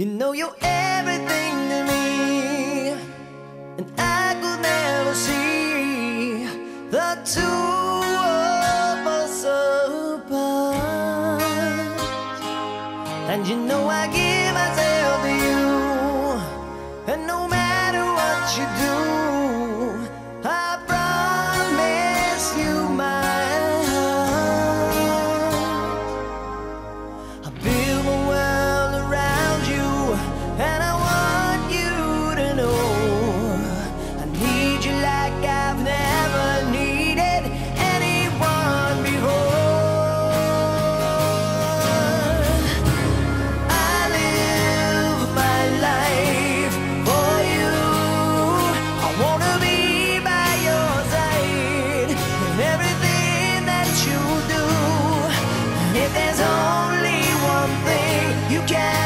You know you're everything to me And I could never see The two of us apart. And you know I give you.